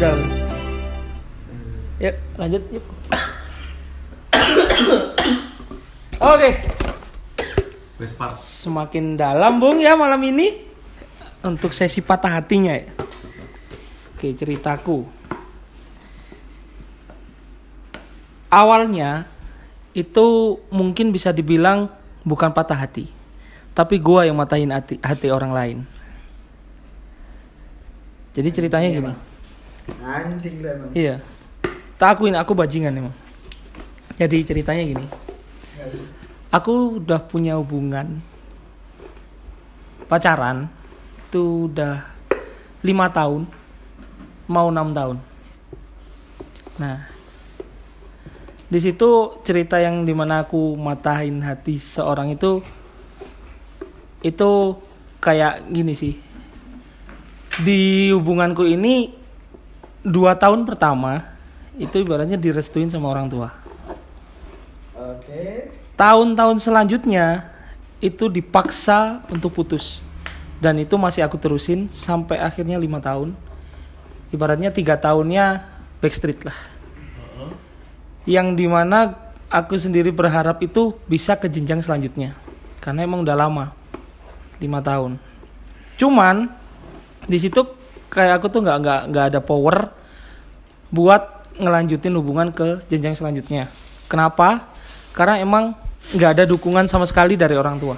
udah. Yuk, lanjut yuk. Oke, part. semakin dalam Bung ya malam ini untuk sesi patah hatinya ya. Oke, ceritaku. Awalnya itu mungkin bisa dibilang bukan patah hati. Tapi gua yang matahin hati, hati orang lain. Jadi ceritanya gini. Anjing lu emang. Iya. Tak akuin aku bajingan emang. Jadi ceritanya gini. Aku udah punya hubungan pacaran itu udah lima tahun mau enam tahun. Nah, di situ cerita yang di mana aku matahin hati seorang itu itu kayak gini sih. Di hubunganku ini dua tahun pertama itu ibaratnya direstuin sama orang tua. Oke. Tahun-tahun selanjutnya itu dipaksa untuk putus dan itu masih aku terusin sampai akhirnya lima tahun. Ibaratnya tiga tahunnya backstreet lah. Yang di mana aku sendiri berharap itu bisa ke jenjang selanjutnya karena emang udah lama lima tahun. Cuman di situ kayak aku tuh nggak nggak nggak ada power buat ngelanjutin hubungan ke jenjang selanjutnya. Kenapa? Karena emang nggak ada dukungan sama sekali dari orang tua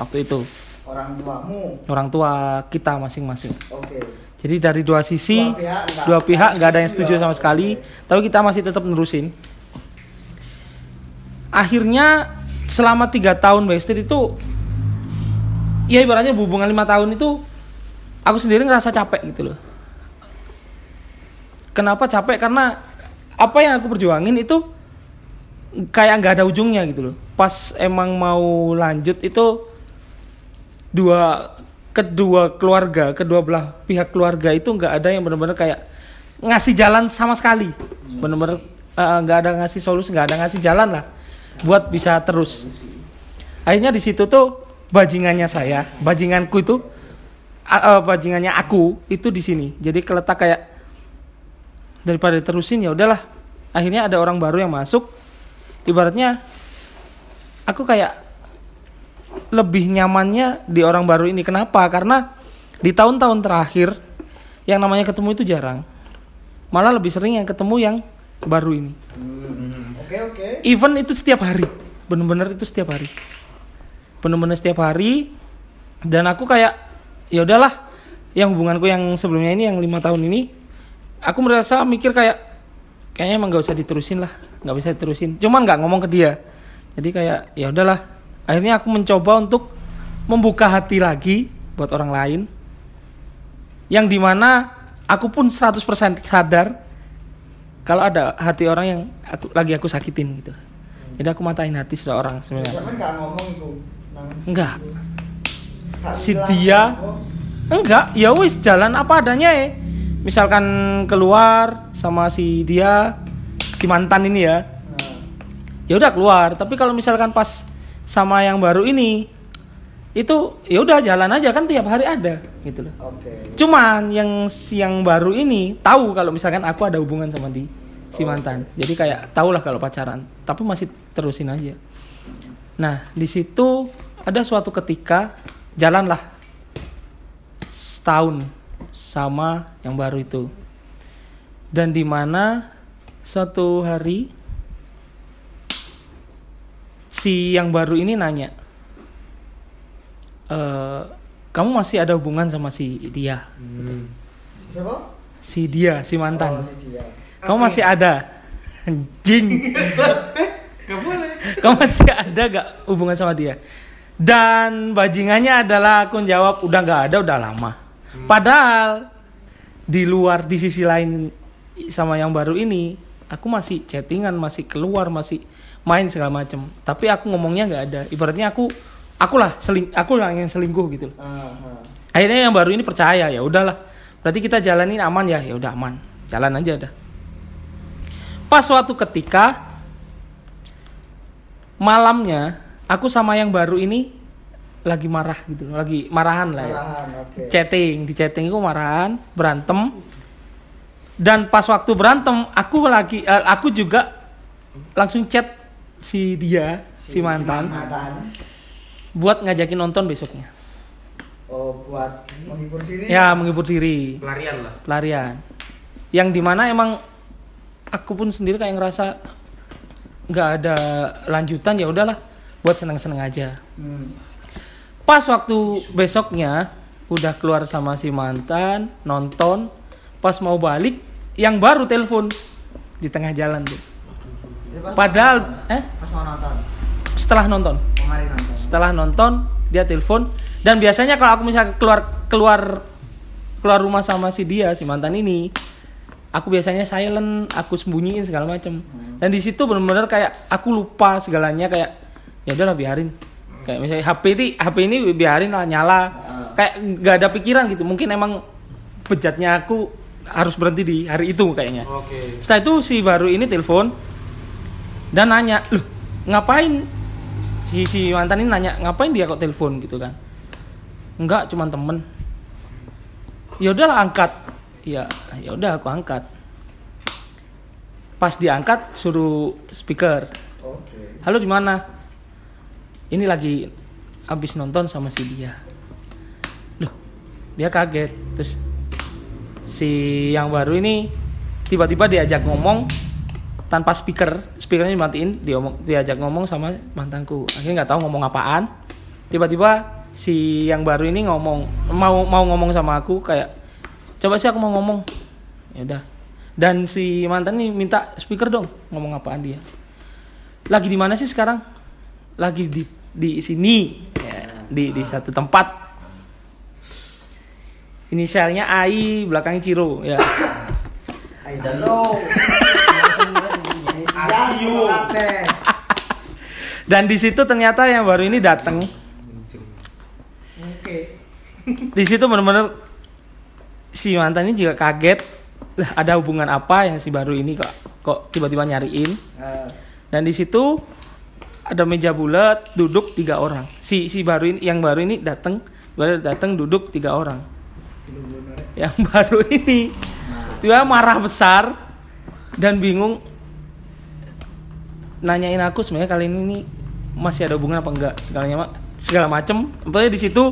waktu itu. Orang tuamu. Orang tua kita masing-masing. Oke. Jadi dari dua sisi, Dua pihak nggak- dua pihak nggak ada yang setuju sama sekali, tapi kita masih tetap nerusin. Akhirnya selama tiga tahun backstreet itu, ya ibaratnya hubungan lima tahun itu, aku sendiri ngerasa capek gitu loh. Kenapa capek? Karena apa yang aku perjuangin itu kayak nggak ada ujungnya gitu loh. Pas emang mau lanjut itu dua kedua keluarga kedua belah pihak keluarga itu nggak ada yang benar-benar kayak ngasih jalan sama sekali benar-benar eh, nggak ada ngasih solusi nggak ada ngasih jalan lah buat bisa terus akhirnya di situ tuh bajingannya saya bajinganku itu eh, bajingannya aku itu di sini jadi keletak kayak daripada terusin ya udahlah akhirnya ada orang baru yang masuk ibaratnya aku kayak lebih nyamannya di orang baru ini. Kenapa? Karena di tahun-tahun terakhir yang namanya ketemu itu jarang. Malah lebih sering yang ketemu yang baru ini. Oke oke. Even itu setiap hari. Bener-bener itu setiap hari. Bener-bener setiap hari. Dan aku kayak ya udahlah. Yang hubunganku yang sebelumnya ini yang lima tahun ini, aku merasa mikir kayak kayaknya emang gak usah diterusin lah, nggak bisa diterusin. Cuman nggak ngomong ke dia. Jadi kayak ya udahlah. Akhirnya aku mencoba untuk membuka hati lagi buat orang lain. Yang di mana aku pun 100% sadar kalau ada hati orang yang aku, lagi aku sakitin gitu. Jadi aku matain hati seseorang sebenarnya. Zaman nggak ngomong itu. Nangis. Enggak. Si dia oh, Enggak, ya wis jalan apa adanya ya. Misalkan keluar sama si dia, si mantan ini ya. Ya udah keluar, tapi kalau misalkan pas sama yang baru ini itu ya udah jalan aja kan tiap hari ada gitu loh. Oke. Cuman yang yang baru ini tahu kalau misalkan aku ada hubungan sama di si mantan. Jadi kayak tahulah kalau pacaran, tapi masih terusin aja. Nah, di situ ada suatu ketika jalanlah setahun sama yang baru itu. Dan di mana suatu hari si yang baru ini nanya, "Eh, kamu masih ada hubungan sama si dia? Gitu. Siapa? Si dia, si mantan. Oh, si dia. Kamu masih ada? Anjing. Gak boleh. Kamu masih ada gak hubungan sama dia? Dan bajingannya adalah aku jawab udah gak ada udah lama. Padahal di luar di sisi lain sama yang baru ini aku masih chattingan, masih keluar, masih main segala macem. Tapi aku ngomongnya nggak ada. Ibaratnya aku akulah seling aku lah yang selingkuh gitu. loh. Ah. Akhirnya yang baru ini percaya ya udahlah. Berarti kita jalanin aman ya, ya udah aman. Jalan aja dah. Pas suatu ketika malamnya aku sama yang baru ini lagi marah gitu, lagi marahan lah ya. Marahan, oke. Chatting, di chatting itu marahan, berantem. Dan pas waktu berantem, aku lagi eh, aku juga langsung chat si dia, si mantan Mantan. buat ngajakin nonton besoknya. Oh, buat menghibur diri. Ya, menghibur diri, Pelarian lah. pelarian. Yang di mana emang aku pun sendiri kayak ngerasa nggak ada lanjutan ya udahlah buat seneng-seneng aja. Hmm. Pas waktu besoknya udah keluar sama si mantan nonton, pas mau balik yang baru telepon di tengah jalan tuh. Pas Padahal eh? Pas mau nonton, setelah nonton, setelah nonton dia telepon. Dan biasanya kalau aku misalnya keluar keluar keluar rumah sama si dia si mantan ini aku biasanya silent aku sembunyiin segala macem. Dan di situ benar-benar kayak aku lupa segalanya kayak ya udahlah biarin kayak misalnya HP ini HP ini biarin lah nyala kayak nggak ada pikiran gitu mungkin emang bejatnya aku harus berhenti di hari itu kayaknya Oke. setelah itu si baru ini telepon dan nanya, loh ngapain si si mantan ini nanya ngapain dia kok telepon gitu kan? Enggak, cuman temen. Ya udahlah angkat. Ya, ya udah aku angkat. Pas diangkat suruh speaker. Oke. Halo di mana? Ini lagi habis nonton sama si dia. Loh, dia kaget. Terus si yang baru ini tiba-tiba diajak ngomong tanpa speaker, speakernya dimatiin, dia ngomong, diajak ngomong sama mantanku. Akhirnya nggak tahu ngomong apaan. Tiba-tiba si yang baru ini ngomong mau mau ngomong sama aku kayak coba sih aku mau ngomong. Ya udah. Dan si mantan ini minta speaker dong, ngomong apaan dia lagi di mana sih sekarang? Lagi di di sini, ya, di di satu tempat. Inisialnya AI, belakangnya Ciro, ya. I don't know. Acio. Dan di situ ternyata yang baru ini datang. Oke. Di situ benar-benar si mantan ini juga kaget. Lah, ada hubungan apa yang si baru ini kok kok tiba-tiba nyariin? Eh, Dan di situ ada meja bulat, duduk tiga orang. Si si baru ini, yang baru ini datang, baru datang duduk tiga orang. Yang baru ini tiba marah besar dan bingung nanyain aku sebenarnya kali ini nih masih ada hubungan apa enggak segalanya segala macem. Pokoknya di situ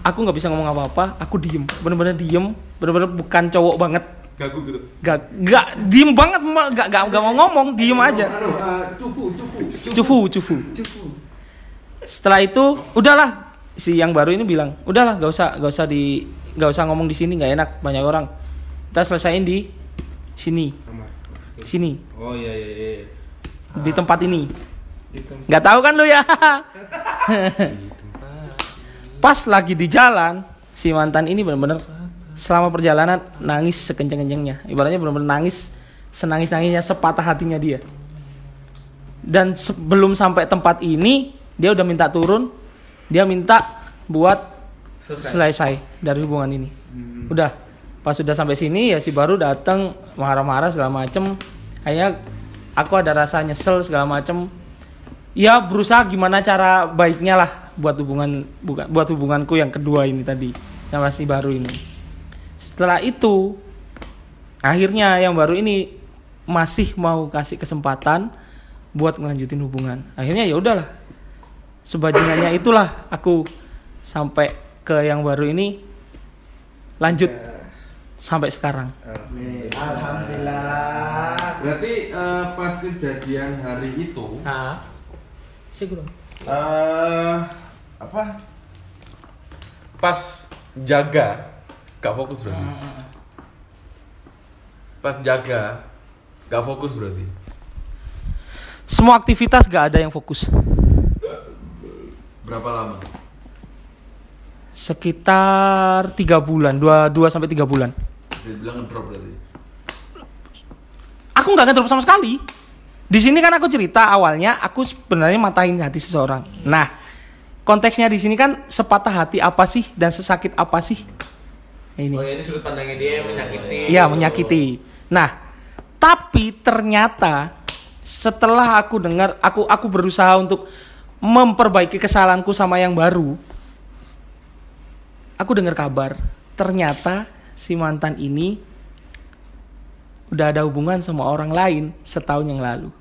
aku nggak bisa ngomong apa-apa, aku diem, bener-bener diem, bener-bener bukan cowok banget, Gagu gitu. gak gak diem banget, gak gak, gak mau ngomong, diem aja. Cufu, cufu. cufu. Cufu setelah itu udahlah. Si yang baru ini bilang udahlah gak usah gak usah di gak usah ngomong di sini nggak enak banyak orang. Kita selesaiin di sini. Sini. Oh iya iya iya. di tempat ini. Nggak tahu kan lu ya? Pas lagi di jalan si mantan ini benar-benar selama perjalanan nangis sekenceng-kencengnya. Ibaratnya benar-benar nangis senangis nangisnya sepatah hatinya dia. Dan sebelum sampai tempat ini dia udah minta turun dia minta buat selesai. dari hubungan ini. Udah pas sudah sampai sini ya si baru datang marah-marah segala macem. Akhirnya aku ada rasa nyesel segala macem. Ya berusaha gimana cara baiknya lah buat hubungan bukan buat hubunganku yang kedua ini tadi yang masih baru ini setelah itu akhirnya yang baru ini masih mau kasih kesempatan buat ngelanjutin hubungan. Akhirnya ya udahlah. Sebajingannya itulah aku sampai ke yang baru ini lanjut sampai sekarang. Alhamdulillah. Berarti eh, pas kejadian hari itu eh apa? Pas jaga gak fokus berarti. Pas jaga gak fokus berarti. semua aktivitas gak ada yang fokus Berapa lama? sekitar tiga bulan dua dua sampai tiga bulan Bisa bilang ngedrop berarti. aku nggak ngedrop sama sekali di sini kan aku cerita awalnya aku sebenarnya matahin hati seseorang nah konteksnya di sini kan sepatah hati apa sih dan sesakit apa sih ini Oh ya ini sudut pandangnya dia yang menyakiti. Iya menyakiti. Nah, tapi ternyata setelah aku dengar, aku aku berusaha untuk memperbaiki kesalahanku sama yang baru. Aku dengar kabar, ternyata si mantan ini udah ada hubungan sama orang lain setahun yang lalu.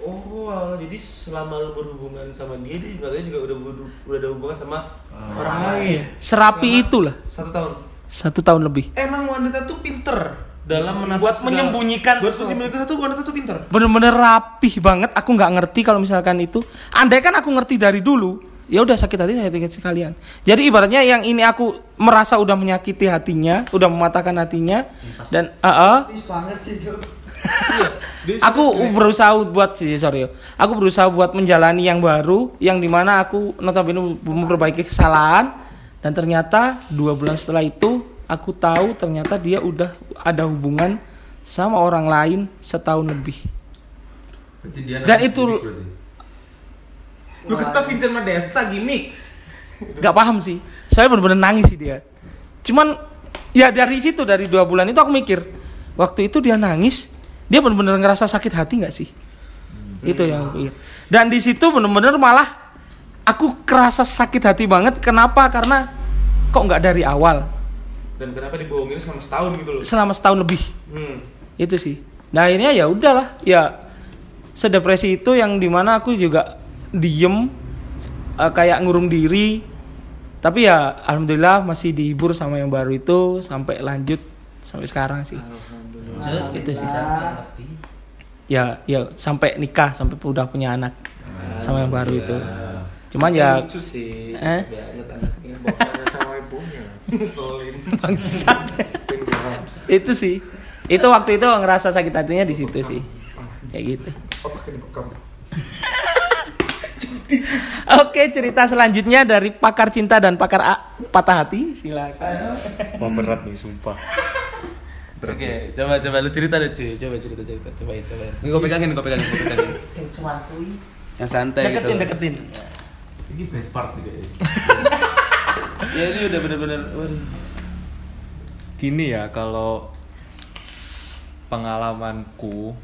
Oh, alah, jadi selama lu berhubungan sama dia, dia katanya juga udah udah ada hubungan sama orang lain. Serapi Selama itulah Satu tahun. satu tahun lebih. Emang wanita tuh pinter dalam menata Buat segala- menyembunyikan Buat menyembunyikan satu wanita tuh pinter. Bener-bener rapih banget. Aku nggak ngerti kalau misalkan itu. Andai kan aku ngerti dari dulu, ya udah sakit hati saya sakit sekalian. Jadi ibaratnya yang ini aku merasa udah menyakiti hatinya, udah mematahkan hatinya, dan Tis banget sih, Cuk. aku berusaha buat sih sorry, aku berusaha buat menjalani yang baru, yang di mana aku notabene memperbaiki kesalahan, dan ternyata dua bulan setelah itu aku tahu ternyata dia udah ada hubungan sama orang lain setahun lebih. Berarti dia Dan itu- berarti. Lu kata Vincent Madesta gimmick. Gak paham sih. Saya bener-bener nangis sih dia. Cuman ya dari situ dari dua bulan itu aku mikir, waktu itu dia nangis, dia bener-bener ngerasa sakit hati nggak sih? Itu yang aku pikir. Dan di situ bener-bener malah aku kerasa sakit hati banget. Kenapa? Karena kok nggak dari awal, Dan kenapa dibohongin selama setahun gitu loh? selama setahun lebih. Hmm. Itu sih. Nah akhirnya ya udahlah, ya sedepresi itu yang di mana aku juga diem, eh, kayak ngurung diri. Tapi ya alhamdulillah masih dihibur sama yang baru itu sampai lanjut sampai sekarang sih. Itu sih. Ya ya sampai nikah sampai udah punya anak sama yang baru itu. Cuman ya lucu sih. Eh? Sama ibunya. Bangsat. Itu sih. Itu waktu itu ngerasa sakit hatinya di situ sih. Kayak gitu. Oke, cerita selanjutnya dari pakar cinta dan pakar A, patah hati. Silakan. Wah berat nih sumpah. Oke, coba coba lu cerita deh cuy. Coba cerita cerita. Cobain cobain. Ini gue pegangin, gue pegangin, gue pegangin. Suwantui. Yang santai Deketin, gitu. deketin. Ini best part sih kayaknya. Ya ini udah bener-bener. Waduh. Gini ya kalau pengalamanku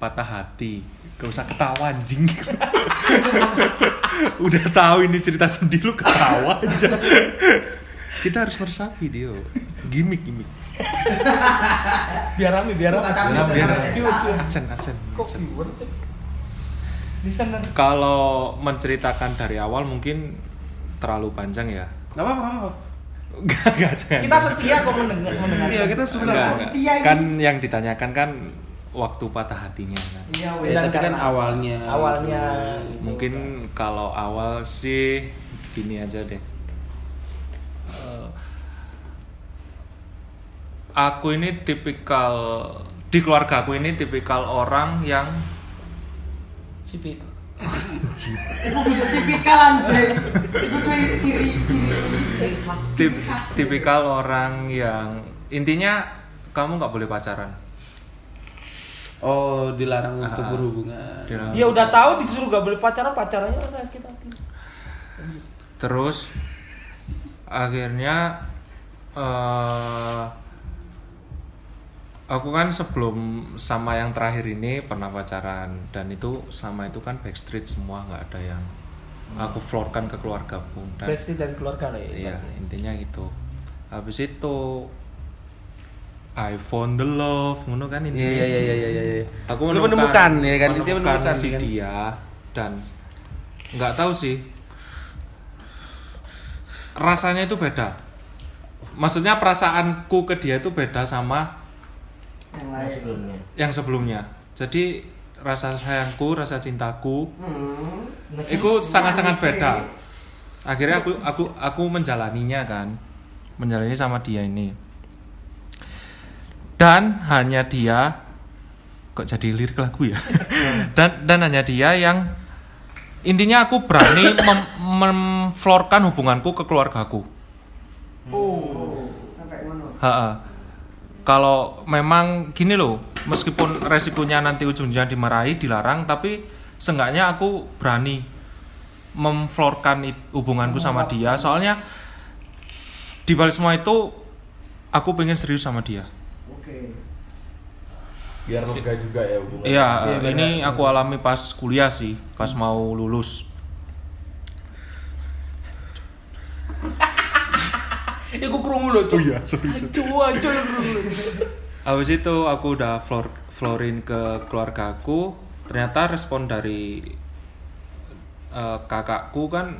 patah hati Gak usah ketawa anjing Udah tahu ini cerita sedih lu ketawa aja Kita harus meresapi dia Gimik gimik Biar rame, biar rame. Biar rame, biar rame. Acen sana. Kalau menceritakan dari awal mungkin terlalu panjang ya Gak apa-apa, gak apa-apa. Gak, gak, jangan. Kita setia kok mendengar mendengar. Iya, kita suka. Setia. Kan yang ditanyakan kan waktu patah hatinya kan. Iya, Ya, tapi kan awalnya. awalnya Mungkin kalau awal sih gini aja deh. Eh, aku ini tipikal di keluarga aku ini tipikal orang yang tipikal anjing. Iku ciri ciri ciri khas. tip, Ciri khas. tipikal orang yang intinya kamu nggak boleh pacaran. Oh, dilarang untuk Ah. berhubungan. Dia- Dia udah tahu disuruh gak boleh pacaran, pacarannya udah sakit hati. Terus akhirnya eh aku kan sebelum sama yang terakhir ini pernah pacaran dan itu sama itu kan backstreet semua nggak ada yang aku floorkan ke keluarga pun dan Backstreet dari keluarga lah ya. iya intinya gitu habis itu I found the love ngono kan intinya Iya, iya, iya, iya, iya, iya. aku Lu menemukan, menemukan, ya kan? Menemukan menemukan, si kan? dia dan nggak tahu sih rasanya itu beda maksudnya perasaanku ke dia itu beda sama Yang lain. sebelumnya. yang sebelumnya jadi rasa sayangku rasa cintaku Hmm. itu sangat-sangat beda akhirnya aku aku aku menjalaninya kan menjalani sama dia ini dan hanya dia kok jadi lirik lagu ya dan dan hanya dia yang intinya aku berani mem memflorkan hubunganku ke keluargaku Oh. Ha-ha. Kalau memang gini loh, meskipun resikonya nanti ujungnya dimarahi, dilarang, tapi seenggaknya aku berani memflorkan hubunganku sama dia. Soalnya di balik semua itu aku pengen serius sama dia. Oke. Biar lega juga ya hubungan. Iya, Iya, eh, ini aku alami pas kuliah sih, pas mau lulus. Iku krungu lho, Cuk. iya, sorry. Aduh, aja lu krungu lho. habis itu aku udah floor floorin ke keluarga aku ternyata respon dari eh, kakakku kan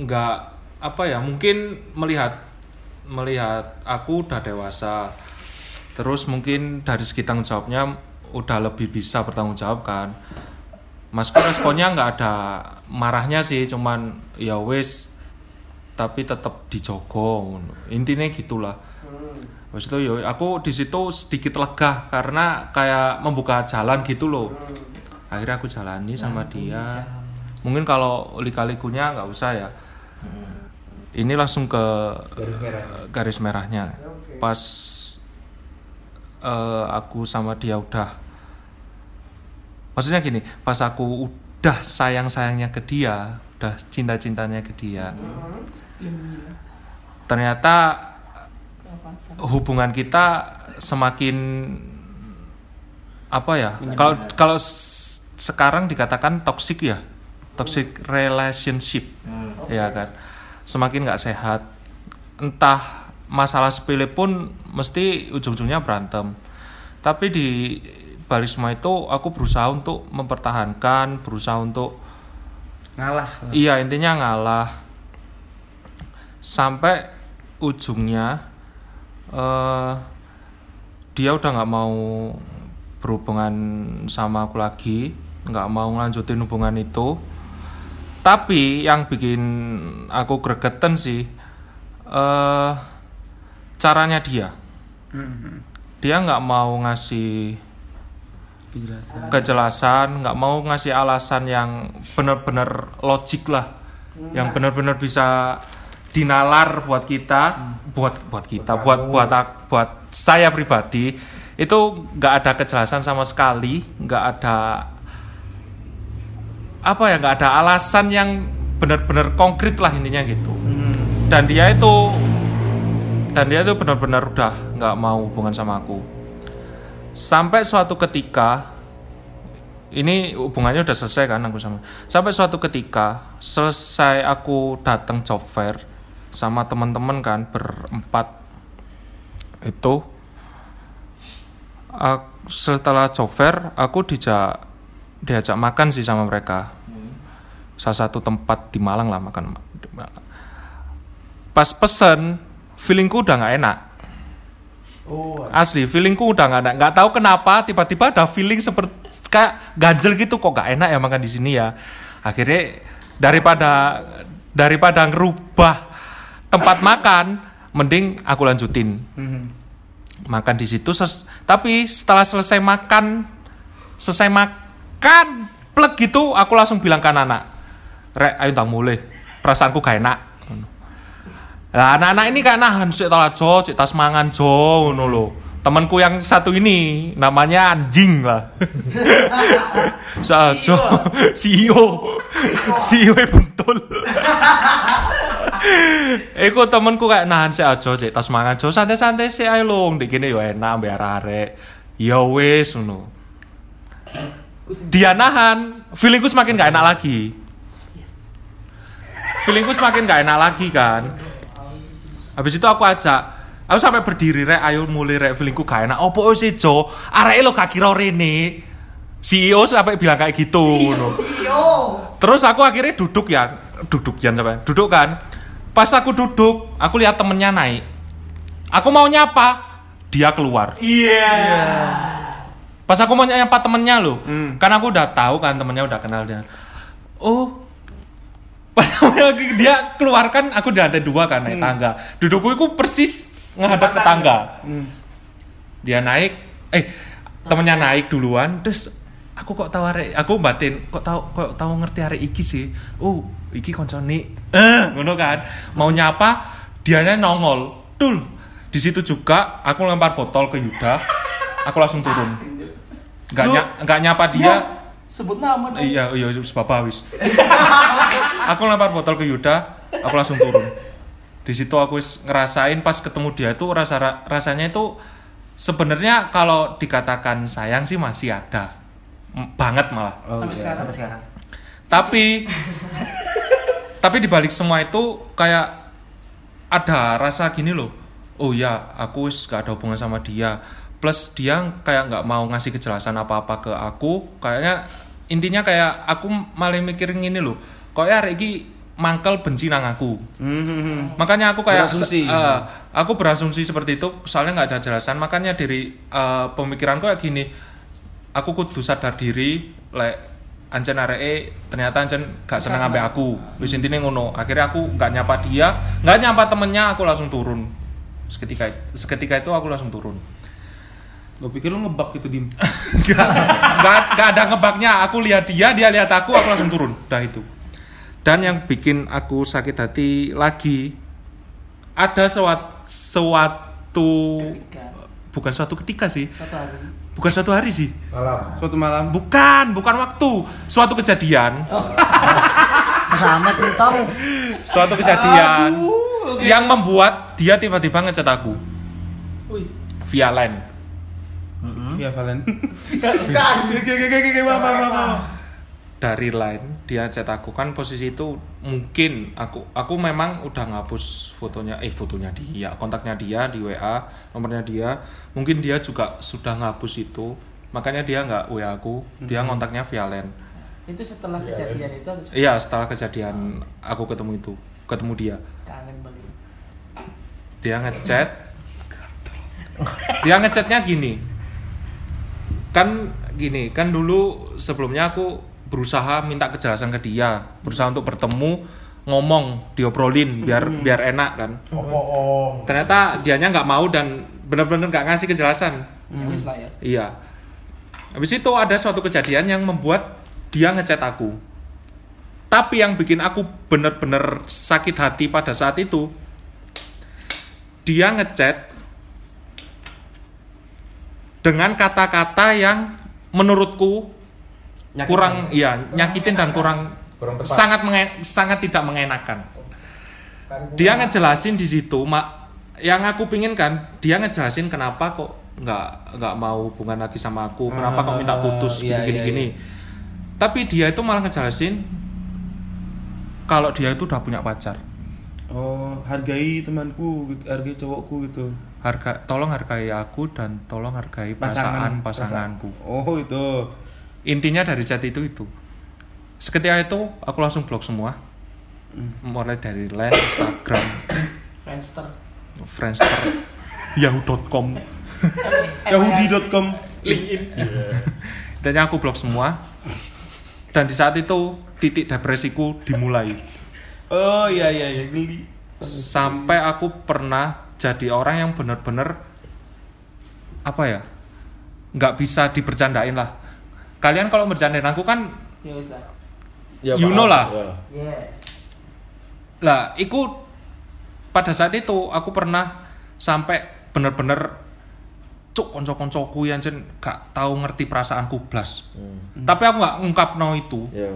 nggak apa ya mungkin melihat melihat aku udah dewasa terus mungkin dari segi tanggung jawabnya udah lebih bisa bertanggung jawab kan masku responnya nggak ada marahnya sih cuman ya wis tapi tetap dijogo ngono. intinya gitulah Habis itu yo aku di situ sedikit lega karena kayak membuka jalan gitu loh. Akhirnya aku jalani sama dia. Mungkin kalau lika-likunya nggak usah ya. Ini langsung ke Garis merah. garis merahnya. Pas eh, aku sama dia udah. Maksudnya gini, pas aku udah sayang-sayangnya ke dia, udah cinta-cintanya ke dia. Ternyata hubungan kita semakin apa ya kalau kalau sekarang dikatakan toxic ya toxic relationship. Ya kan? Semakin nggak sehat entah masalah sepele pun mesti ujung-ujungnya berantem tapi di balik semua itu aku berusaha untuk mempertahankan berusaha untuk Ngalah. Iya intinya ngalah sampai ujungnya eh dia udah nggak mau berhubungan sama aku lagi, nggak mau ngelanjutin hubungan itu. Tapi yang bikin aku gregetan sih eh caranya dia. Dia nggak mau ngasih kejelasan, nggak mau ngasih alasan yang benar-benar logik lah, yang benar-benar bisa dinalar buat kita, buat buat kita, buat buat ak- buat saya pribadi itu nggak ada kejelasan sama sekali, nggak ada apa ya, nggak ada alasan yang benar-benar konkret lah intinya gitu. Dan dia itu dan dia itu benar-benar udah nggak mau hubungan sama aku. Sampai suatu ketika ini hubungannya udah selesai kan aku sama. Sampai suatu ketika selesai aku datang job fair sama teman-teman kan berempat itu ak- setelah job fair aku dijak diajak makan sih sama mereka. Salah satu tempat di Malang lah makan. Pas pesen feelingku udah nggak enak. Oh, asli feelingku udah nggak ada nggak tahu kenapa tiba-tiba ada feeling seperti kayak ganjel gitu kok gak enak ya makan di sini ya? Akhirnya daripada daripada ngerubah tempat makan mending aku lanjutin. Makan di situ ses- tapi setelah selesai makan selesai makan plek gitu aku langsung bilang ke anak rek ayo tak mulai. Perasaanku gak enak Lah anak-anak ini kan nahan sik tala jo, cek tas mangan jo ngono lho. Temanku yang satu ini namanya anjing lah. Sajo CEO. CEO bentul. Iku temanku kayak nahan sik aja cek tas mangan jo santai-santai sik ae lho, ndek kene yo enak mbek arek. Ya wis ngono. Dia nahan, feelingku semakin gak enak lagi. Feelingku semakin gak enak lagi kan. Habis itu aku ajak, aku sampai berdiri rek, ayo mulai rek feelingku gak enak. Opo sih Jo? Arek lo gak kira rene. CEO sampai bilang kayak gitu. ngono. CEO. Terus aku akhirnya duduk ya, duduk ya sampai duduk kan. Pas aku duduk, aku lihat temennya naik. Aku mau nyapa, dia keluar. Iya. Pas aku mau nyapa temennya loh, kan aku udah tahu kan temennya udah kenal dia. Oh, dia keluarkan aku udah ada dua kan naik tangga. Dudukku itu persis ngadap ke tangga. Dia naik, eh temennya naik duluan, terus aku kok tahu arek, aku batin kok tahu kok tahu ngerti arek iki sih. Oh, iki koncone. Eh, ngono kan. Mau nyapa, dianya nongol. Tul. Di situ juga aku lempar botol ke Yuda. Aku langsung turun. Nggak, ny- nyapa dia. Sebut nama dong. Iya, iya, sebab wis. aku lempar botol ke Yuda, aku langsung turun. Di situ aku wis ngerasain pas ketemu dia itu rasa rasanya itu sebenarnya kalau dikatakan sayang sih masih ada. M- banget malah. Sampai sekarang. Sampai sekarang. Tapi tapi dibalik semua itu kayak ada rasa gini loh. oh ya aku wis gak ada hubungan sama dia plus dia kayak nggak mau ngasih kejelasan apa-apa ke aku kayaknya intinya kayak aku malah mikir gini loh kok ya ini mangkel benci nang aku. Hmm. makanya aku kayak Berasumsi. eh, aku berasumsi seperti itu soalnya nggak ada jelasan. Makanya dari eh, pemikiranku kayak gini aku kudu sadar diri lek ancen areke ternyata ancen gak seneng sampai aku. Wis intine ngono akhirnya aku nggak nyapa dia nggak nyapa temennya aku langsung turun. Seketika seketika itu aku langsung turun. Gue pikir lu ngebak gitu dim. nggak nggak nggak ada ngebaknya aku lihat dia dia lihat aku aku langsung turun. Dah itu dan yang bikin aku sakit hati lagi ada sewat, suatu Ketika bukan suatu ketika sih satu hari. bukan suatu hari sih Malam. Suatu malam. bukan bukan waktu suatu kejadian Selamat entong. suatu kejadian yang membuat dia tiba-tiba ngechat aku Wih, via line Via Valen. Bukan. Oke oke oke oke. Dari line dia chat aku. Kan posisi itu mungkin aku aku memang udah ngapus fotonya eh fotonya dia kontaknya dia di WA nomornya dia. Mungkin dia juga sudah ngapus itu. Makanya dia nggak WA aku dia ngontaknya via line itu setelah kejadian itu harus iya setelah kejadian aku ketemu itu ketemu dia. Kangen dia ngechat. Dia ngechatnya gini. Kan gini kan dulu sebelumnya aku berusaha minta kejelasan ke dia berusaha untuk bertemu ngomong diobrolin biar biar enak kan. Oh, oh, oh. ternyata dianya nggak mau dan benar-benar nggak ngasih kejelasan. Habis lah ya. iya. Habis itu ada suatu kejadian yang membuat dia ngechat aku. Tapi yang bikin aku bener-bener sakit hati pada saat itu dia ngechat dengan kata-kata yang menurutku Nyakitin. kurang iya nyakitin dan kurang, Kurang tepat. sangat mengen- sangat tidak mengenakan Kan dia ngejelasin di situ mak yang aku pingin kan dia ngejelasin kenapa kok nggak nggak mau hubungan lagi sama aku kenapa kok minta putus iya, gini gini iya, gini tapi dia itu malah ngejelasin kalau dia itu udah punya pacar Oh hargai temanku, gitu. hargai cowokku gitu. harga tolong hargai aku dan tolong hargai perasaan pasanganku Oh itu. Intinya dari chat itu itu. Seketika itu aku langsung blok semua. Mulai dari line Instagram. Friendster. Friendster. Yahoo.com Yahudi.com. LinkedIn. Dan aku blok semua. Dan di saat itu titik depresiku dimulai. Oh iya iya iya geli. sampai aku pernah jadi orang yang bener-bener apa ya nggak bisa dibercandain lah kalian kalau bercandain aku kan Ya. Ya, You know lah. Ya. Yes. lah ikut pada saat itu aku pernah sampai bener-bener cuk konco-koncoku yang jen gak tahu ngerti perasaanku blas Hmm. tapi aku nggak ungkap no itu Ya.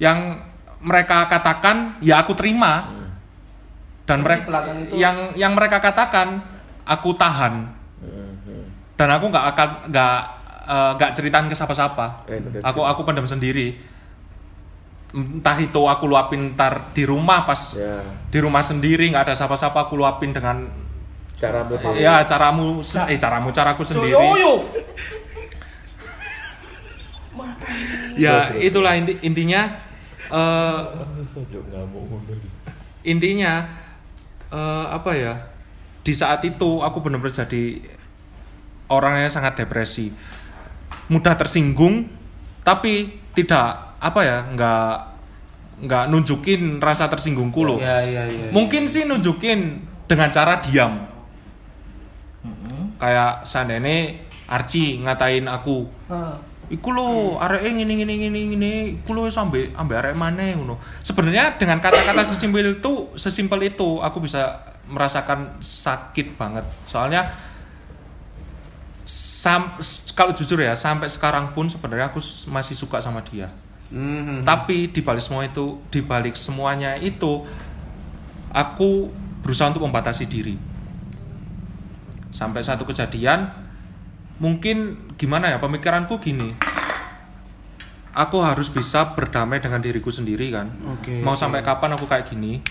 yang mereka katakan ya aku terima dan Tapi mereka itu- yang yang mereka katakan aku tahan Hmm. dan aku nggak akan nggak eh, nggak ceritain ke siapa-siapa. Keren. aku aku pendam sendiri. Entah itu aku luapin ntar di rumah pas Ya. di rumah sendiri nggak ada siapa-siapa aku luapin dengan Cara motor. ya caramu eh caramu caraku sendiri. ya itulah inti, intinya eh, intinya eh, apa ya di saat itu aku benar-benar jadi orang yang sangat depresi mudah tersinggung tapi tidak apa ya nggak nggak nunjukin rasa tersinggungku loh Iya iya iya. mungkin sih nunjukin dengan cara diam kayak seandainya Archie ngatain aku. Iku lo areke ngene ngene ngene ngene, iku lo sampe ambe arek maneh ngono. Sebenarnya dengan kata-kata sesimpel itu, sesimpel itu aku bisa merasakan sakit banget. Soalnya sam, kalau jujur ya sampai sekarang pun sebenarnya aku masih suka sama dia. Mhm. Tapi di balik semua itu, di balik semuanya itu aku berusaha untuk membatasi diri. Sampai satu kejadian mungkin gimana ya pemikiranku gini. Aku harus bisa berdamai dengan diriku sendiri kan. Oke, Mau oke. sampai kapan aku kayak gini?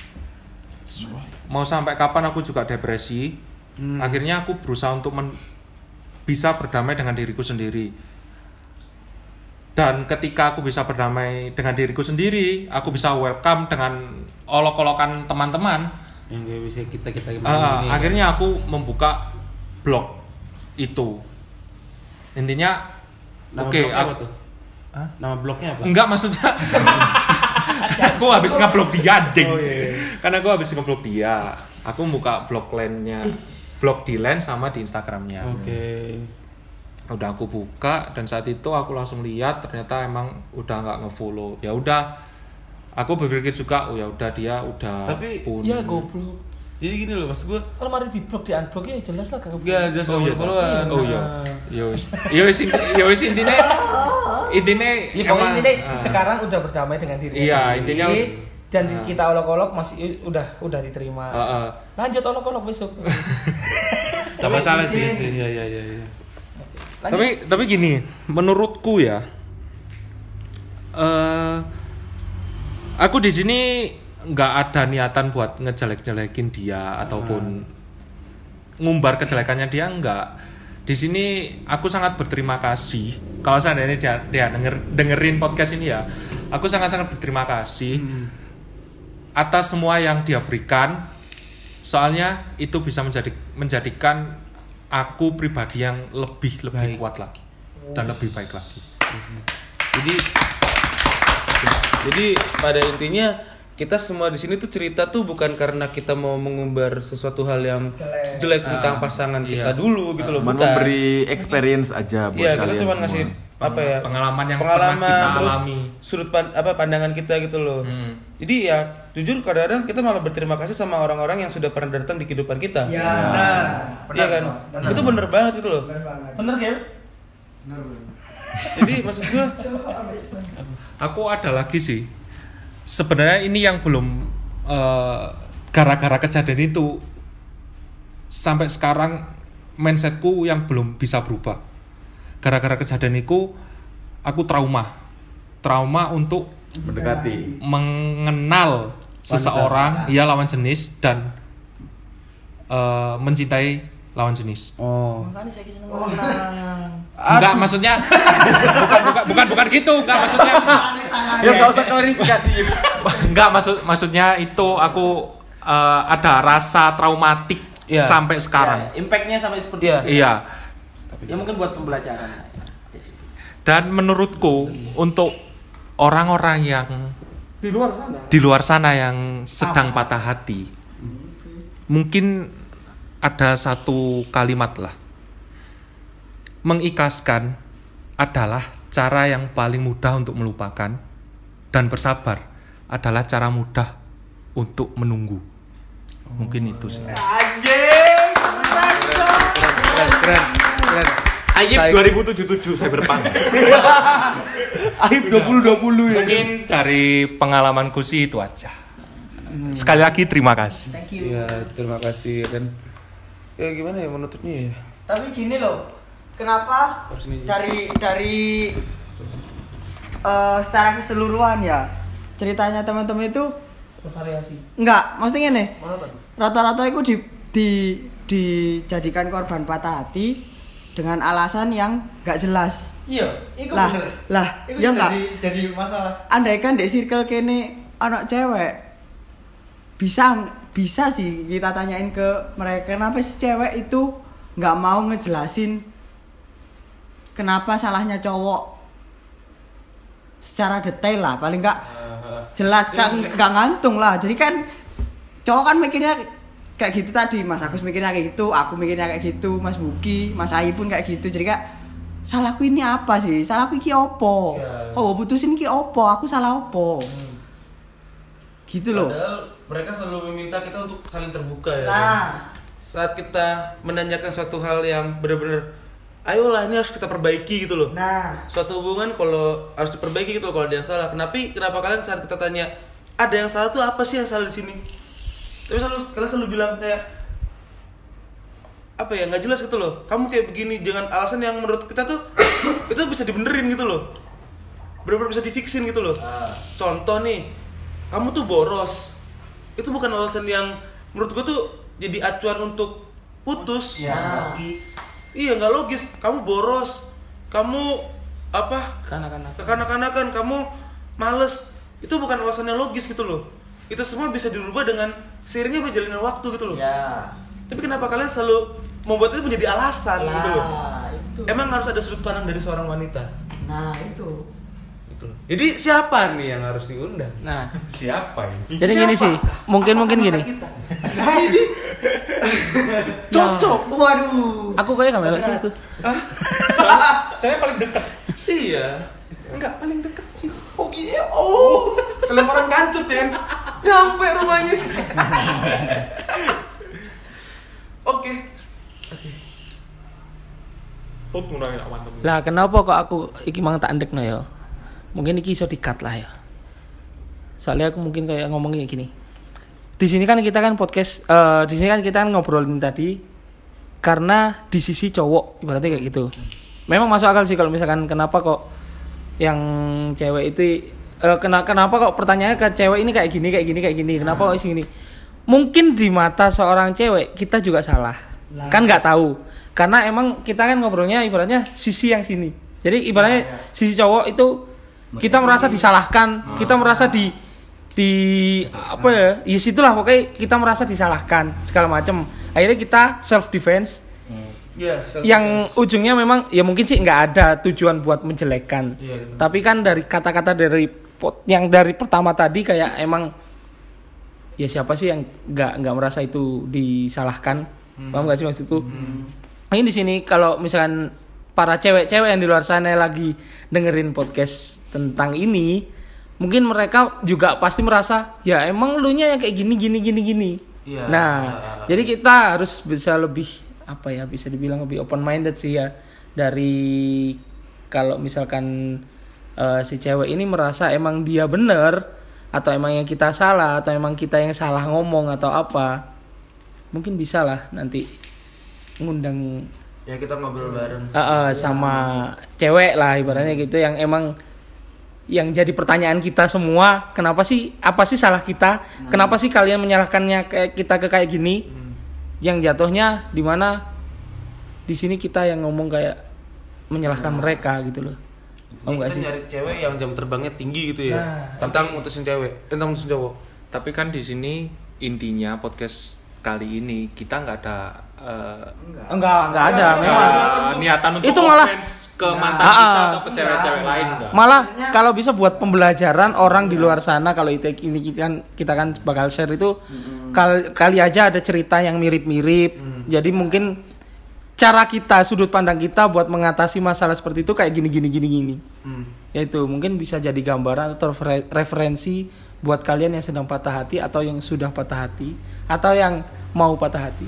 Mau sampai kapan aku juga depresi? akhirnya aku berusaha untuk men- bisa berdamai dengan diriku sendiri dan ketika aku bisa berdamai dengan diriku sendiri aku bisa welcome dengan olok-olokan teman-teman yang bisa kita kita Ah, akhirnya aku membuka blog itu intinya oke blognya aku? Hah? Nama blognya apa? enggak maksudnya aku habis ngeblok dia anjing Oh, iya, iya. karena aku habis ngeblok dia aku buka blog lainnya blog di line sama di instagramnya. Oke. udah aku buka dan saat itu aku langsung lihat ternyata emang udah nggak ngefollow. Ya udah aku berpikir juga oh ya udah dia udah Tapi, pun ya goblok. Jadi gini loh maksud gue kalau mari di blok di unblock ya jelas lah kagak Enggak, jelas Oh, oh, iya, followan. oh iya. Ya wis. Ya wis inti- ya Ya pokoknya emang- ini ah. sekarang udah berdamai dengan diri Iya, intinya- dan Ah. kita olok-olok masih udah udah diterima. Ah, ah. Lanjut olok-olok besok. Gak masalah sih sih, iya iya. iya. Lanjut. tapi tapi gini menurutku ya eh aku di sini nggak ada niatan buat ngejelek-jelekin dia ataupun ngumbar kejelekannya dia nggak di sini aku sangat berterima kasih kalau seandainya dia, dia denger, dengerin podcast ini ya aku sangat-sangat berterima kasih atas semua yang dia berikan soalnya itu bisa menjadi menjadikan aku pribadi yang lebih lebih Baik. kuat lagi dan lebih baik lagi Jadi jadi pada intinya kita semua di sini tuh cerita tuh bukan karena kita mau mengumbar sesuatu hal yang Jelek. jelek tentang pasangan kita iya. dulu gitu loh, Cuman bukan. memberi experience aja buat Iya, kita kalian cuma semua. ngasih apa ya? pengalaman yang pengalaman pernah kita terus alami. sudut pan- apa pandangan kita gitu loh. Hmm. Jadi ya jujur kadang-kadang kita malah berterima kasih sama orang-orang yang sudah pernah datang di kehidupan kita. Ya, benar. Iya kan? Benar. Itu bener banget gitu loh. Banget. Bener Gil? Benar, benar. Jadi maksud gua aku ada lagi sih sebenarnya ini yang belum eh, gara-gara kejadian itu sampai sekarang mindsetku yang belum bisa berubah gara-gara kejadian itu aku trauma trauma untuk mendekati mengenal seseorang ya lawan jenis dan eh, mencintai lawan jenis Oh. Makanya saya seneng orang. enggak maksudnya bukan bukan bukan bukan gitu enggak maksudnya ya nggak usah klarifikasi Enggak maksud maksudnya itu aku eh, ada rasa traumatik Iya. sampai sekarang. Ya, impactnya sampai seperti Iya. itu. Iya. Ya mungkin buat pembelajaran. Dan menurutku untuk orang-orang yang Di luar sana. di luar sana yang sedang patah hati, mungkin ada satu kalimat lah. Mengikhlaskan adalah cara yang paling mudah untuk melupakan dan bersabar adalah cara mudah untuk menunggu. Mungkin itu sih. Keren, keren, keren. Ayib Saya- 2077 Cyberpunk Aib 2020 ya. Mungkin dari pengalamanku sih itu aja. Sekali lagi terima kasih. Thank you. Iya, terima kasih dan ya gimana ya menutupnya ya? Tapi gini loh, kenapa dari dari eh, secara keseluruhan ya ceritanya teman-teman itu Bervariasi. enggak, maksudnya nih rata-rata itu di, di dijadikan korban patah hati dengan alasan yang enggak jelas. Iya, itu Lah, bener. lah, Itu ya enggak. jadi, jadi masalah. Andaikan di circle kene anak cewek bisa bisa sih kita tanyain ke mereka kenapa sih cewek itu nggak mau ngejelasin kenapa salahnya cowok secara detail lah paling nggak jelas kan nggak ngantung lah jadi kan cowok kan mikirnya kayak gitu tadi Mas Agus mikirnya kayak gitu aku mikirnya kayak gitu Mas Buki Mas Ayi pun kayak gitu jadi kak salahku ini apa sih salahku iki opo Iya. kok putusin iki opo aku salah opo gitu loh Padahal mereka selalu meminta kita untuk saling terbuka ya. nah Saat kita menanyakan suatu hal yang benar-benar ayolah ini harus kita perbaiki gitu loh. nah Suatu hubungan kalau harus diperbaiki gitu loh kalau ada yang salah. Kenapa kenapa kalian saat kita tanya ada yang salah tuh apa sih yang salah di sini? Tapi selalu kalian selalu bilang kayak apa ya nggak jelas gitu loh. Kamu kayak begini dengan alasan yang menurut kita tuh itu bisa dibenerin gitu loh. Bener-bener bisa difixin gitu loh. Contoh nih, kamu tuh boros. Itu bukan alasan yang menurut gua tuh jadi acuan untuk putus Ya. iya nggak logis kamu boros kamu apa Kanak-kanak. kekanak-kanakan kamu males itu bukan alasan yang logis gitu loh itu semua bisa dirubah dengan seiringnya berjalannya waktu gitu loh. Ya. tapi kenapa kalian selalu membuat itu menjadi alasan gitu loh? Lah, itu. emang harus ada sudut pandang dari seorang wanita? Nah, itu. gitu loh. Jadi siapa nih yang harus diundang? Nah, Siapa ini? jadi gini sih, mungkin mungkin gini. nah ini. Cocok. Waduh. Aku kayak gak melok sih aku. Saya paling dekat. iya. Enggak paling dekat sih. Oh iya oh. Selemparan kancut ya kan nyampe rumahnya oke Put ngurangin awan temen. Lah kenapa kok aku iki mang tak ndekno ya? Mungkin iki iso di-cut lah ya. Soalnya aku mungkin kayak ngomongnya gini. Di sini kan kita kan podcast eh di sini kan kita kan ngobrolin tadi karena di sisi cowok ibaratnya kayak gitu. Memang masuk akal sih kalau misalkan kenapa kok yang cewek itu eh kena, kenapa kok pertanyaannya ke cewek ini kayak gini kayak gini kayak gini? Kenapa kok gini mungkin di mata seorang cewek kita juga salah. Lah. kan nggak tahu. Karena emang kita kan ngobrolnya ibaratnya sisi yang sini. Jadi ibaratnya sisi cowok itu kita merasa disalahkan kita merasa di di apa ya? Ya situlah pokoknya kita merasa disalahkan segala macam akhirnya kita self defense Iya, self yang ujungnya memang ya mungkin sih nggak ada tujuan buat menjelekkan Iya, benar. tapi kan dari kata-kata dari pot- yang dari pertama tadi kayak emang ya siapa sih yang nggak nggak merasa itu disalahkan? Paham nggak sih maksudku? Ini di sini kalau misalkan para cewek-cewek yang di luar sana lagi dengerin podcast tentang ini mungkin mereka juga pasti merasa ya emang lu nya yang kayak gini gini gini gini. Iya. nah jadi kita harus bisa lebih apa ya bisa dibilang lebih open minded sih ya dari kalau misalkan eh, si cewek ini merasa emang dia bener atau emang yang kita salah atau emang kita yang salah ngomong atau apa mungkin bisa lah nanti ngundang ya kita ngobrol bareng eh, eh, sama cewek lah ibaratnya gitu yang emang yang jadi pertanyaan kita semua kenapa sih apa sih salah kita? Kenapa sih kalian menyalahkannya kayak kita ke kayak gini? Yang jatuhnya di mana? Di sini kita yang ngomong kayak menyalahkan mereka gitu loh oh enggak kita sih nyari cewek yang jam terbangnya tinggi gitu ya Nah. tentang mutusin cewek eh, tentang mutusin cowok Tapi kan di sini intinya podcast kali ini kita nggak ada eh, enggak enggak ada Enggak, memang enggak, ada niatan untuk Itu malah- ke mantan Ah, kita ah. atau ke cewek-cewek Enggak, lain enggak. enggak. malah kalau bisa buat pembelajaran orang di luar sana kalau itu ini kita kan kita kan bakal share itu kal- kali aja ada cerita yang mirip-mirip jadi mungkin cara kita sudut pandang kita buat mengatasi masalah seperti itu kayak gini gini gini gini. Yaitu mungkin bisa jadi gambaran atau refer- referensi buat kalian yang sedang patah hati atau yang sudah patah hati atau yang mau patah hati.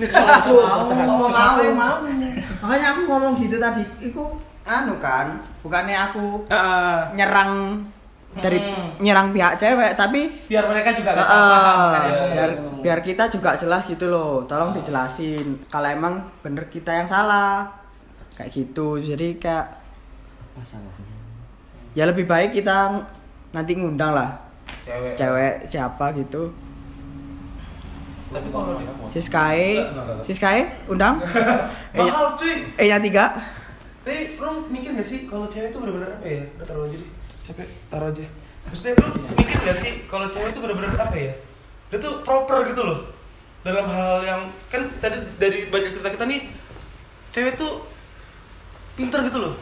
Mau ngomong mau mau. makanya aku ngomong gitu tadi itu anu kan bukannya aku nyerang dari nyerang pihak cewek tapi biar mereka juga eh, eh, biar biar kita juga jelas gitu loh. Tolong dijelasin kalau emang bener kita yang salah. Kayak gitu. Jadi kayak ya lebih baik kita nanti ngundang lah cewek. cewek siapa gitu. Tapi kalau si Sky si Sky undang. Mahal cuy. Eh nya tiga. Tapi lu mikir gak sih kalau cewek itu bener-bener apa ya? Udah deh capek taruh aja. Maksudnya lu mikir gak sih kalau cewek itu bener-bener apa ya? Dia tuh proper gitu loh. Dalam hal yang kan tadi dari banyak cerita kita nih cewek tuh pinter gitu loh.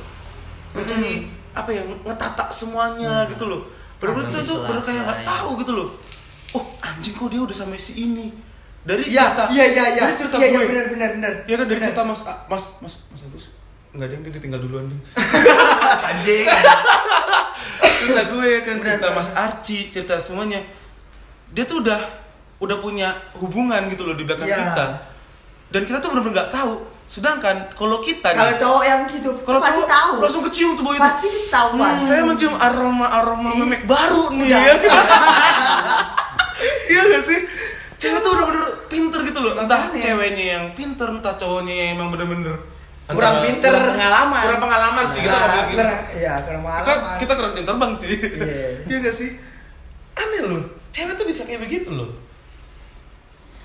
Mencari apa ya ngetata semuanya gitu loh. Bener-bener tuh tuh bener kayak nggak tahu gitu loh. Oh anjing kok dia udah sama si ini? Dari cerita iya iya iya dari cerita iya iya gue. benar benar benar Iya kan dari cerita Mas Mas Mas Mas Agus. Enggak ada yang dia ditinggal duluan nih. anjing cerita gue kan cerita Mas Archie, cerita semuanya. Dia tuh udah udah punya hubungan gitu loh di belakang Iya. kita. Dan kita tuh bener-bener nggak tahu. Sedangkan kalau kita kalau cowok yang gitu kalau pasti cowok tahu langsung kecium tuh boy itu. pasti tahu Mas. Saya mencium aroma-aroma Ih. memek baru nih Udah. ya. Iya gak sih? Cewek tuh bener-bener pinter gitu loh. Entah Makanya. ceweknya yang pinter, entah cowoknya yang emang bener-bener kurang pinter pengalaman. kurang pengalaman sih kita Nah, ngomong gitu. kurang- iya kurang Kita pengalaman kita kurang jam terbang sih. Iya. Iya gak sih? Aneh loh. Cewek tuh bisa kayak begitu loh.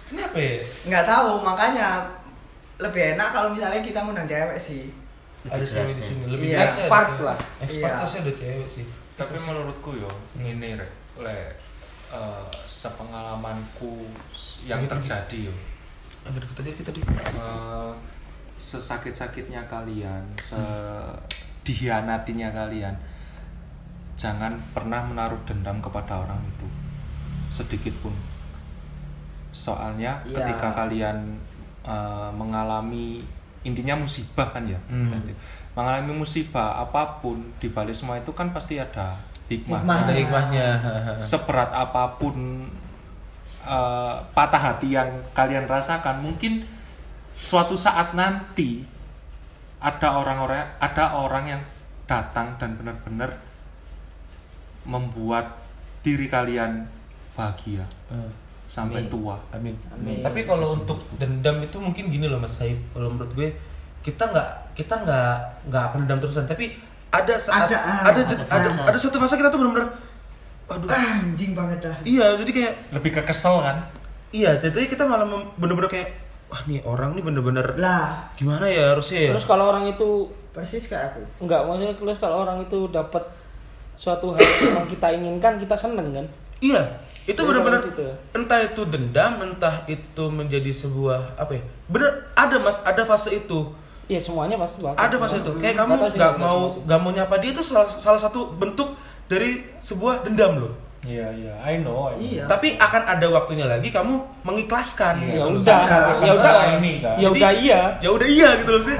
Kenapa ya? nggak tahu makanya lebih enak kalau misalnya kita ngundang cewek sih. ada cewek di sini lebih Iya. ada Expert lah. expert Iya. harusnya ada cewek sih tapi menurutku yo ngene rek le eh, sepengalamanku yang terjadi yo aja kita di eh, sesakit-sakitnya kalian sedihianatinya kalian jangan pernah menaruh dendam kepada orang itu sedikit pun soalnya Iya. ketika kalian eh, mengalami intinya musibah kan ya Hmm. mengalami musibah apa pun di balik semua itu kan pasti ada hikmah, Hikmah. ada hikmahnya seberat apa pun eh, patah hati yang kalian rasakan mungkin suatu saat nanti ada orang-orang ada orang yang datang dan benar-benar membuat diri kalian bahagia Hmm. sampai Amin. tua Amin. Amin. Tapi kalau untuk dendam itu mungkin gini loh Mas Saib. Kalau menurut gue kita nggak kita nggak nggak akan dendam terusan. Tapi ada saat Ada, ada ah, ada, ada ada, fase. ada suatu fase kita tuh benar-benar aduh. Anjing banget dah. Iya, jadi kayak lebih ke kesel kan iya, jadi kita malah bener-bener kayak wah nih orang nih bener-bener Lah, gimana ya harusnya ya. Terus kalau orang itu persis kayak aku. enggak maksudnya terus kalau orang itu dapat suatu hal yang kita inginkan kita seneng kan Iya, itu benar-benar gitu ya. entah itu dendam, entah itu menjadi sebuah apa ya? Bener ada mas, ada fase itu, ya semuanya pasti bakal ada fase itu. Kayak kamu Nggak nggak mau nggak mau nyapa dia itu salah, salah satu bentuk dari sebuah dendam loh. Iya iya I know, Iya. Tapi akan ada waktunya lagi kamu mengikhlaskan. ya gitu udah ya udah ini kan. ya udah iya Ya udah iya gitu loh sih.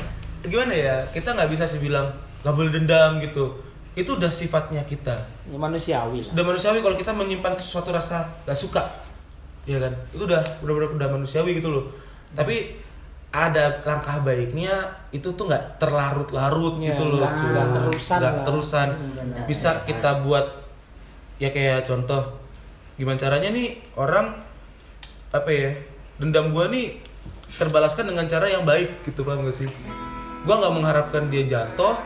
Gimana ya? Kita nggak bisa sih bilang nggak boleh dendam gitu. Itu udah sifatnya kita. ya manusiawi lah Sudah manusiawi kalau kita menyimpan sesuatu rasa gak suka. Iya kan? Itu udah benar-benar udah manusiawi gitu loh. Tapi ada langkah baiknya itu tuh nggak terlarut-larut Ya, gitu loh. nggak- nggak terusan Nggak lah. terusan. Bisa kita buat ya kayak contoh gimana caranya nih orang apa ya dendam gua nih terbalaskan dengan cara yang baik gitu paham gak sih? Gua nggak mengharapkan dia jatuh,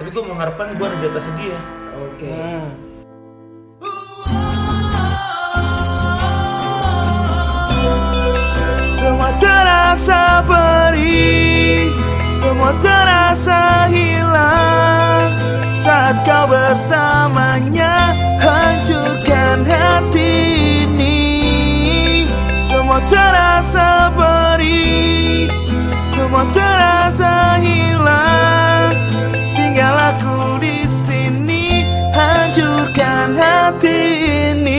tapi gua mengharapkan gua ada di atasnya dia. Oke. Hmm. Semua terasa perih Semua terasa saat kau bersamanya Hancurkan hati ini. Semua terasa beri Semua terasa hilang. Tinggal aku di sini Hancurkan hati ini.